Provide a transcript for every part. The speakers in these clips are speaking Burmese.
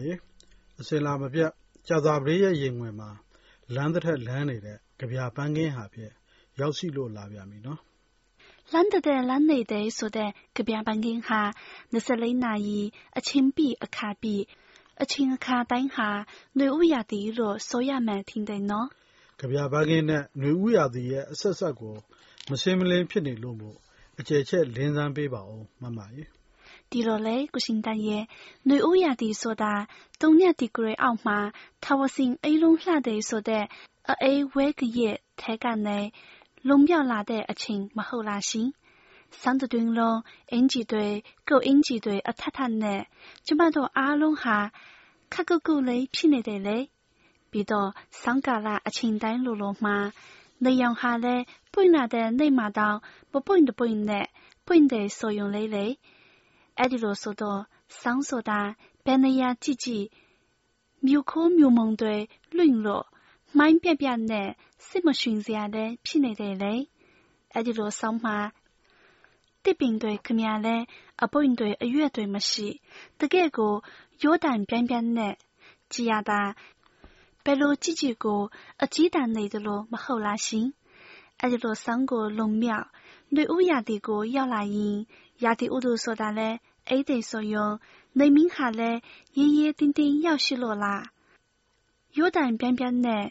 ပါတယ်။အစဉ်အလာမပြတ် ကြာသပတေးရက် ရင်ခွင်မှာ လမ်းတထက်လှမ်းနေတဲ့ ကဗျာပန်းခင်းဟာဖြင့် ရောက်ရှိလို့လာပြန်ပြီနော်။လမ်းတထက်လှမ်းနေတဲ့ဆိုတဲ့ ကဗျာပန်းခင်းဟာ ၂၄ နာရီ အချိန်ပြည့်အခါပြည့် အချိန်အခါတိုင်းဟာ နွေဦးရာသီလို့ ဆိုရမယ်ထင်တယ်နော်။ကဗျာပန်းခင်းနဲ့ နွေဦးရာသီရဲ့ အဆက်အစပ်ကို မရှင်းမလင်းဖြစ်နေလို့မို့ အကျယ်ချဲ့လင်းဆန်းပေးပါဦး မမရေ ဒီလိုလေကုရှင်တန်ရဲ့ຫນွေဥရာသီဆိုတာ၃ရက်ဒီဂရီအောက်မှာထာဝစဉ်အေးလုံးလှတယ်ဆိုတဲ့အအေးဝဲကရဲ့ထဲကနေလုံးပြောက်လာတဲ့အချိန်မဟုတ်လားရှင်။စမ်းတွင်လုံးအင်ဂျီတွေကုတ်အင်ဂျီတွေအထက်ထက်နဲ့ကျမတို့အားလုံးဟာခက်ကုတ်ကုတ်လေးဖြစ်နေတယ်လေ။ပြီးတော့ဆောင်းကာလအချိန်တိုင်းလိုလိုမှာနေရောင်ဟာလည်းပွ အဲဒီလိုဆိုတော့ဆောင်းဆိုတာဘယ်နေရာကြည့်ကြည့်မြို့ခိုးမြို့မုံတွေလွင့်လို့မိုင်းပြက်ပြက်နဲ့စစ်မရှင်စရာလည်းဖြစ်နေတယ်လေအဲဒီလိုဆောင်းမှာတစ်ပင်တွေခမရလဲအပွင့်တွေအရွက်တွေမရှိတကယ်ကိုရိုးတန်ပြန်ပြန်နဲ့ကြည်ရတာဘယ်လိုကြည့်ကြည့်ကိုအကြီးတန်းနေတယ်လို့မဟုတ်လားရှင်အဲဒီလိုဆောင်းကိုလုံမြောက်ຫນွေဥရာတီကိုရောက်လာရင်ရာတီဥတုဆိုတာလဲ Aday soyong nai 奚落啦 et 所用 pian pian le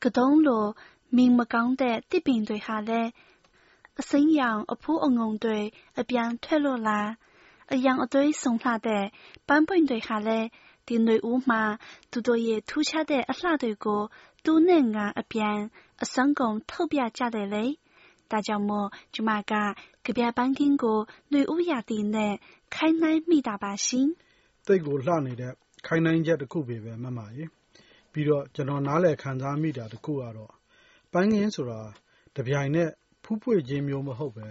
kudong lo ming mukang 一沈 te pindoy ha le a sengyang opu ongong de a biang te lo la a yang o doy songha de pambindoy ခိုင်နှိုင်းမိတာပါရှင်။သိပ်ကိုလှနေတဲ့ခိုင်နှိုင်းချက်တခုပဲမမရေ။ပြီးတော့ကျွန်တော်နားလည်ခံစားမိတာတခုကတော့ပန်းကင်းဆိုတာတပြိုင်နက်ဖူးဖွေ့ခြင်းမျိုးမဟုတ်ဘဲ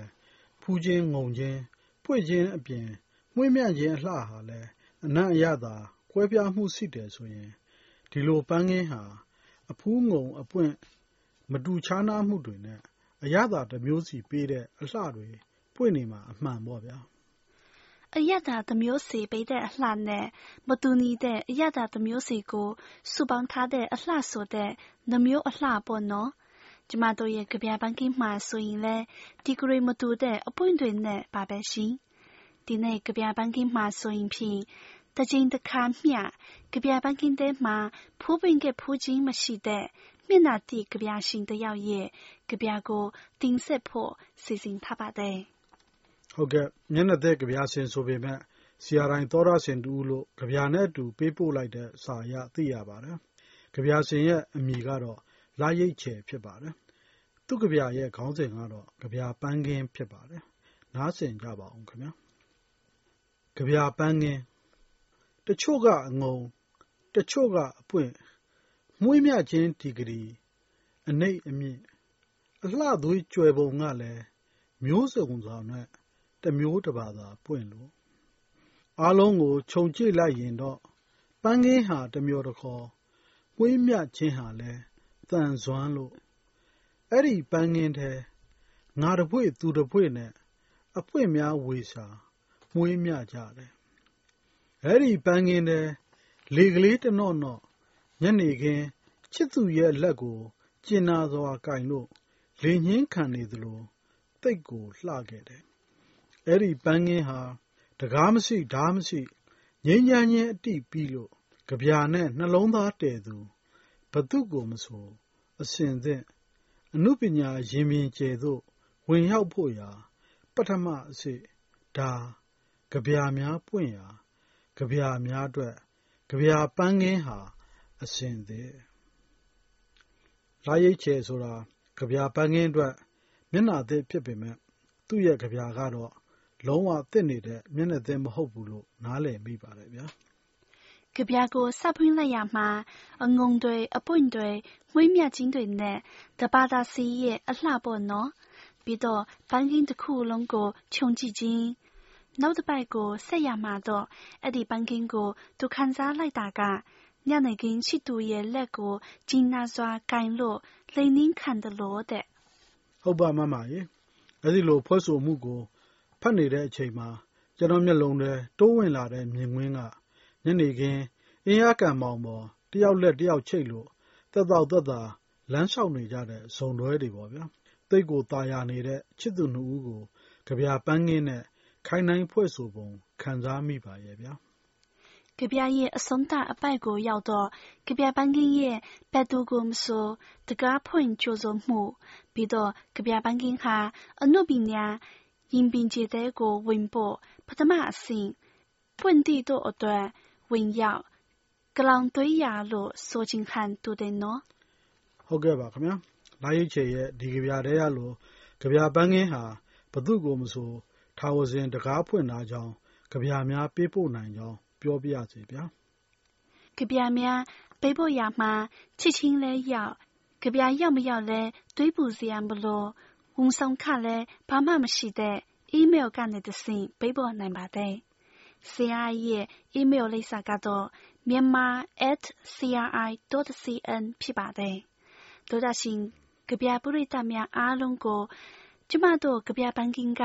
ဖူးခြင်းငုံခြင်းပွေ့ခြင်းအပြင်မွှေးမြခြင်းအလှဟာလည်းအနံ့အရသာကွဲပြားမှုရှိတယ်ဆိုရင်ဒီလိုပန်းကင်းဟာအဖူးငုံအပွင့်မတူခြားနားမှုတွေနဲ့အရသာတစ်မျိုးစီပေးတဲ့အလှတွေပွင့်နေမှာအမှန်ပေါ့ဗျာ။ အရသာတမျိုးစီပေးတဲ့အလှနဲ့မတူညီတဲ့အရသာတမျိုးစီကိုစုပေါင်းထားတဲ့အလှဆိုတဲ့နှမျိုးအလှပေါ့နော်။ကျမတို့ရဲ့ကြပြပန်းကင်းမှာဆိုရင်လည်းဒီဂရီမတူတဲ့အပွင့်တွေနဲ့ပါပဲရှင်။ဒီနေ့ကြပြပန်းကင်းမှာဆိုရင်ဖြင့်တကြိမ်တစ်ခါမျှကြပြပန်းကင်းထဲမှာဖူးပင်ကဖူးခြင်းမရှိတဲ့မျက်နှာတိကြပြရှင်တယောက်ရဲ့ကြပြကိုတင်ဆက်ဖို့စီစဉ်ထားပါတယ်။ ဟုတ်ကဲ့ မျက်နှာသစ်ကဗျာဆင်ဆိုပေမယ့်ဆရာတိုင် သောတရှင်တဦးလို့ ကဗျာနဲ့အတူ ပေးပို့လိုက်တဲ့စာအရ သိရပါတယ်။ကဗျာရှင်ရဲ့ အမည်ကတော့ လရိတ်ချယ် ဖြစ်ပါတယ်။သူ့ကဗျာရဲ့ ခေါင်းစဉ်ကတော့ ကဗျာပန်းခင်း ဖြစ်ပါတယ်။နားဆင်ကြပါဦးခင်ဗျာ။ကဗျာပန်းခင်း တချို့က အငုံ တချို့က အပွင့် မွေးမြခြင်းဒီဂရီ အနှိတ်အမြင့် အလှသွေးကြွယ်ပုံကလည်း မျိုးစုံစွာနဲ့ တမျိုးတဘာသာပွင့်လို့အားလုံးကိုခြုံကြည့်လိုက်ရင်တော့ပန်းကင်းဟာတမျိုးတခေါ်မွေးမြခြင်းဟာလည်းတန်စွမ်းလို့အဲ့ဒီပန်းကင်းထဲငါတပွေသူတပွေနဲ့အပွင့်များဝေစာမွေးမြကြတယ်အဲ့ဒီပန်းကင်းထဲလေကလေးတနော့နော့ညနေခင်းချစ်သူရဲ့လက်ကိုကျင်နာစွာကင်လို့လေညင်းခံနေသလိုတိတ်ကိုလှခဲ့တယ် အဲ့ဒီပန်းကင်းဟာ တကားမရှိဓားမရှိ ငြိမ်းချမ်းခြင်းအတိပြီးလို့ကြပြာနဲ့နှလုံးသားတည်သူဘသူကိုမဆို အစဉ်သင့်အနုပညာရင်မြင်ကျဲသို့ ဝင်ရောက်ဖို့ရာ ပထမအစိဒါကြပြာများပွင့်ရာကြပြာများအတွက်ကြပြာပန်းကင်းဟာအစဉ်သင့်လာရိတ်ချေဆိုတာကြပြာပန်းကင်းအတွက်မျက်နာသစ်ဖြစ်ပေမဲ့သူ့ရဲ့ကြပြာကတော့ လုံးဝသင့်နေတဲ့မျက်နှာသစ်မဟုတ်ဘူးလို့နားလည်မိပါတယ်ဗျာ။ကဗျာကိုစဖွင့်လိုက်ရမှာအငုံတွေအပွင့်တွေမွေးမြခြင်းတွေနဲ့တပါတာစီရဲ့အလှပေါ့နော်။ပြီးတော့ပန်းကင်းတစ်ခုလုံးကိုခြုံကြည့်ခြင်းနောက်တစ်ပိုက်ကိုဆက်ရမှာတော့အဲ့ဒီပန်းကင်းကိုသူခံစားလိုက်တာကညနေခင်းချစ်သူရဲ့လက်ကိုကျင်းနာစွာကင်လို့လိန်နှင်းခံတယ်လို့တဲ့ဟုတ်ပါမမရေအဲ့ဒီလိုဖွဲ့ဆိုမှုကို ဖတ်နေတဲ့အချိန်မှာ ကျနော့်မျက်လုံးထဲ တိုးဝင်လာတဲ့ မြင်ကွင်းက ညနေခင်း အင်းယားကန်ဘောင်ပေါ်တယောက်လက်တယောက်ချိတ်လို့ သက်သောသက်သာ လမ်းလျှောက်နေကြတဲ့ ဇုံတွဲတွေပေါ့ဗျာ။သိပ်ကိုသာယာနေတဲ့ ချစ်သူနှစ်ဦးကို ကဗျာပန်းခင်းနဲ့ ခိုင်းနှိုင်းဖွဲ့ဆိုပုံ ခံစားမိပါရဲ့ဗျာ။ကဗျာရဲ့အဆုံးသတ်အပိုဒ်ကိုရောက်တော့ ကဗျာပန်းခင်းရဲ့ ဘယ်သူကိုမဆို တံခါးဖွင့်ကြိုဆိုမှု၊ပြီးတော့ ကဗျာပန်းခင်းဟာ အနုပညာ ယဉ်ပင်ကျေးတဲ့ကိုဝင်ဖို့ပထမအဆင့်ပွင့်တီတို့အတွက်ဝင်ရောက်ဂလောင်သွေးရာလို့ဆိုခြင်းဟန်တူတယ်နော်။ဟုတ်ကဲ့ပါခင်ဗျာ။လာရိတ်ချေရဲ့ဒီကဗျာထဲကလိုကဗျာပန်းခင်းဟာဘယ်သူ့ကိုမဆိုထာဝစဉ်တံခါးဖွင့်ထားကြောင်းကဗျာများပေးပို့နိုင်ကြောင်းပြောပါရစေဗျာ။ကဗျာများပေးပို့ရာမှာချစ်ချင်းလည်းရောက်၊ကဗျာရောက်မရောက်လည်းတွေးပူစရာမလို၊ ဝန်ဆောင်ခလည်းဘာမှမရှိတဲ့ email ကနေတဆင့်ပေးပို့နိုင်ပါတယ်။ဆရာရဲ့ email လိပ်စာကတော့ myanmar@cri.cn ဖြစ်ပါတယ်။သောတရှင်ကဗျာပရိသတ်များအားလုံးကို ကျမတို့ကဗျာပန်းခင်းက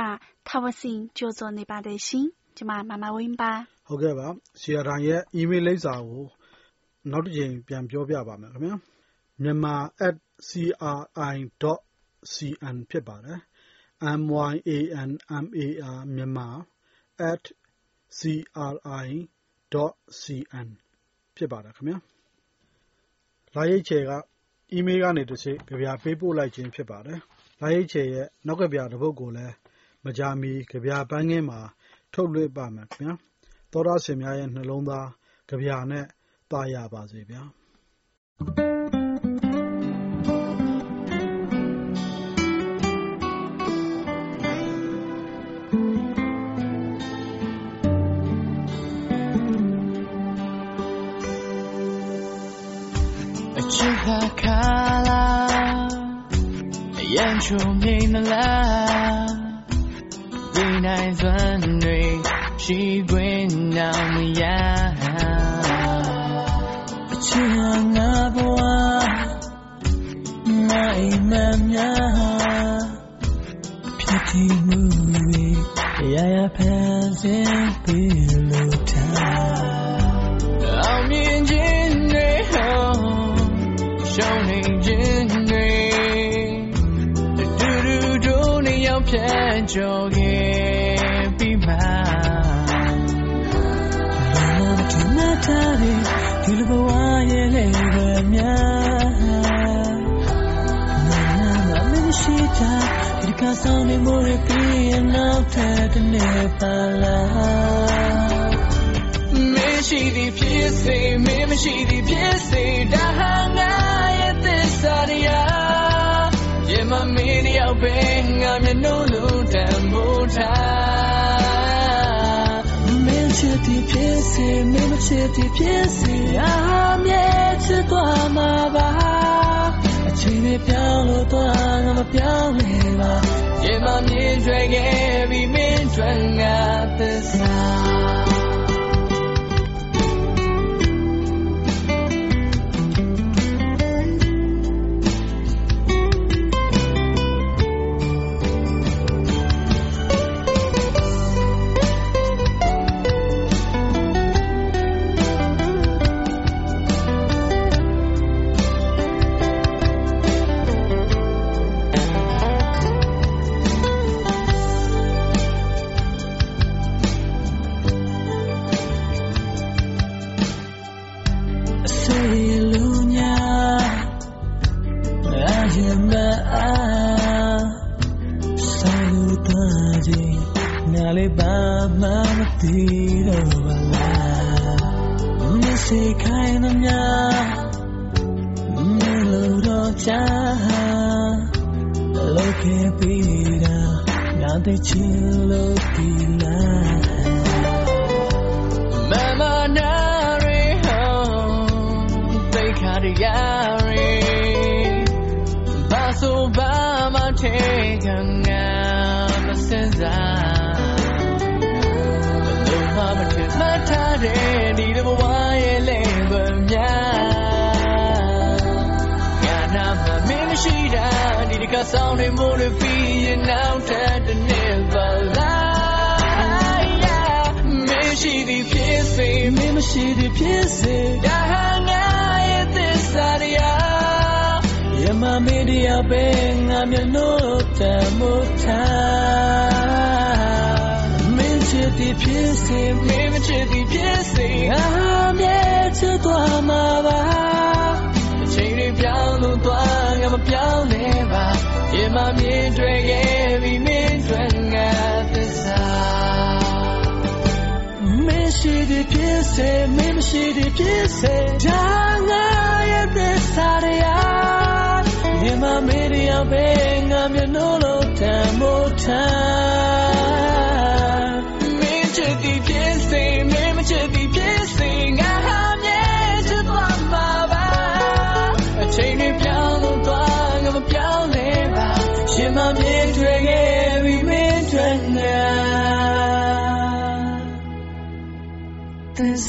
ထာဝစဉ်ကြိုဆိုနေပါတယ်ရှင်။ကျမမာမာဝင်းပါ။ဟုတ်ကဲ့ပါ။ဆရာတိုင်ရဲ့ email လိပ်စာကို နောက်တစ်ကြိမ်ပြန်ပြောပြပါမယ်ခင်ဗျာ။ myanmar@cri.cn ဖြစ်ပါတယ်။ myanmar မြန်မာ @cri.cn ဖြစ်ပါတယ်ခင်ဗျာ။လာရိတ်ချယ်က အီးမေးလ်ကနေတဆင့် ကဗျာပေးပို့လိုက်ခြင်းဖြစ်ပါတယ်။လာရိတ်ချယ်ရဲ့ နောက်ကဗျာတပုဒ်ကိုလည်း မကြာမီ ကဗျာပန်းခင်းမှာ ထုတ်လွှင့်ပါမယ်ခင်ဗျာ။သောတရှင်များရဲ့ နှလုံးသား ကဗျာနဲ့ သာယာပါစေဗျာ။ ချုံမြိန်မလားဒီနိုင်စွမ်းတွေရှိခွင့်နောင်မရအချစ်ငါဘဝနိုင်မများဖြစ်တည်မှုတွေရရဖန်ဆင်းပြီး ဖြတ်ကျော်ခဲ့ပြီးမှလောကထမထားတဲ့ဒီလိုဘဝရဲ့လေပဲများနာနာမမရှိတာဒီကဆောင်နေမိုးရပြီးရင်နောက်ထပ်တနေ့ပါလားမရှိသည်ဖြစ်စေမင်းမရှိသည်ဖြစ်စေဒါဟာ ငါရဲ့သစ္စာတရားရင်မမင်းတယောက်ပဲငါမျက်နှာလုံးတန်ဖိုးထား မင်းချစ်သည်ဖြစ်စေမင်းမချစ်သည်ဖြစ်စေအားမြဲချစ်သွားမှာပါအချိန်နဲ့ပြောင်းလို့သွားငါမပြောင်းလဲပါရင်မမြင်တွေ့ခဲ့ပြီးမင်းတွေ့ငါသစ္စာ ဆောင်တွေမိုးတွေပြီးရင်နောက်ထပ်တစ် ယမမေဒီယာပဲငါမျက်နှာတမို့ထားမင်းချစ်သည်ဖြစ်စေမင်းမချစ်သည်ဖြစ်စေငါမြဲချစ်သွားမှာပါအချိန်တွေပြောင်းလို့သွားငါမပြောင်းလဲပါယမမြင်တွေ့ခဲ့ပြီးမင်းတွေ့ငါသစ္စာမရှိသည်ဖြစ်စေမင်းမရှိသည်ဖြစ်စေဒါငါရဲ့သစ္စာတရားမြ င်မမေးရအောင်ပဲငါမျက်နှာလုံးတန်မို့ထားမင်းချစ်သည်ဖြစ်စေမင်းမချစ်သည်ဖြစ်စေငါဟာမြဲချစ်သွားမှာပါအချိန်တွေပြောင်းလို့သွားငါမပြောင်းလဲပါရှင်မမြင်တွေ့ခဲ့ပြီးမင်းတွေ့ငါ This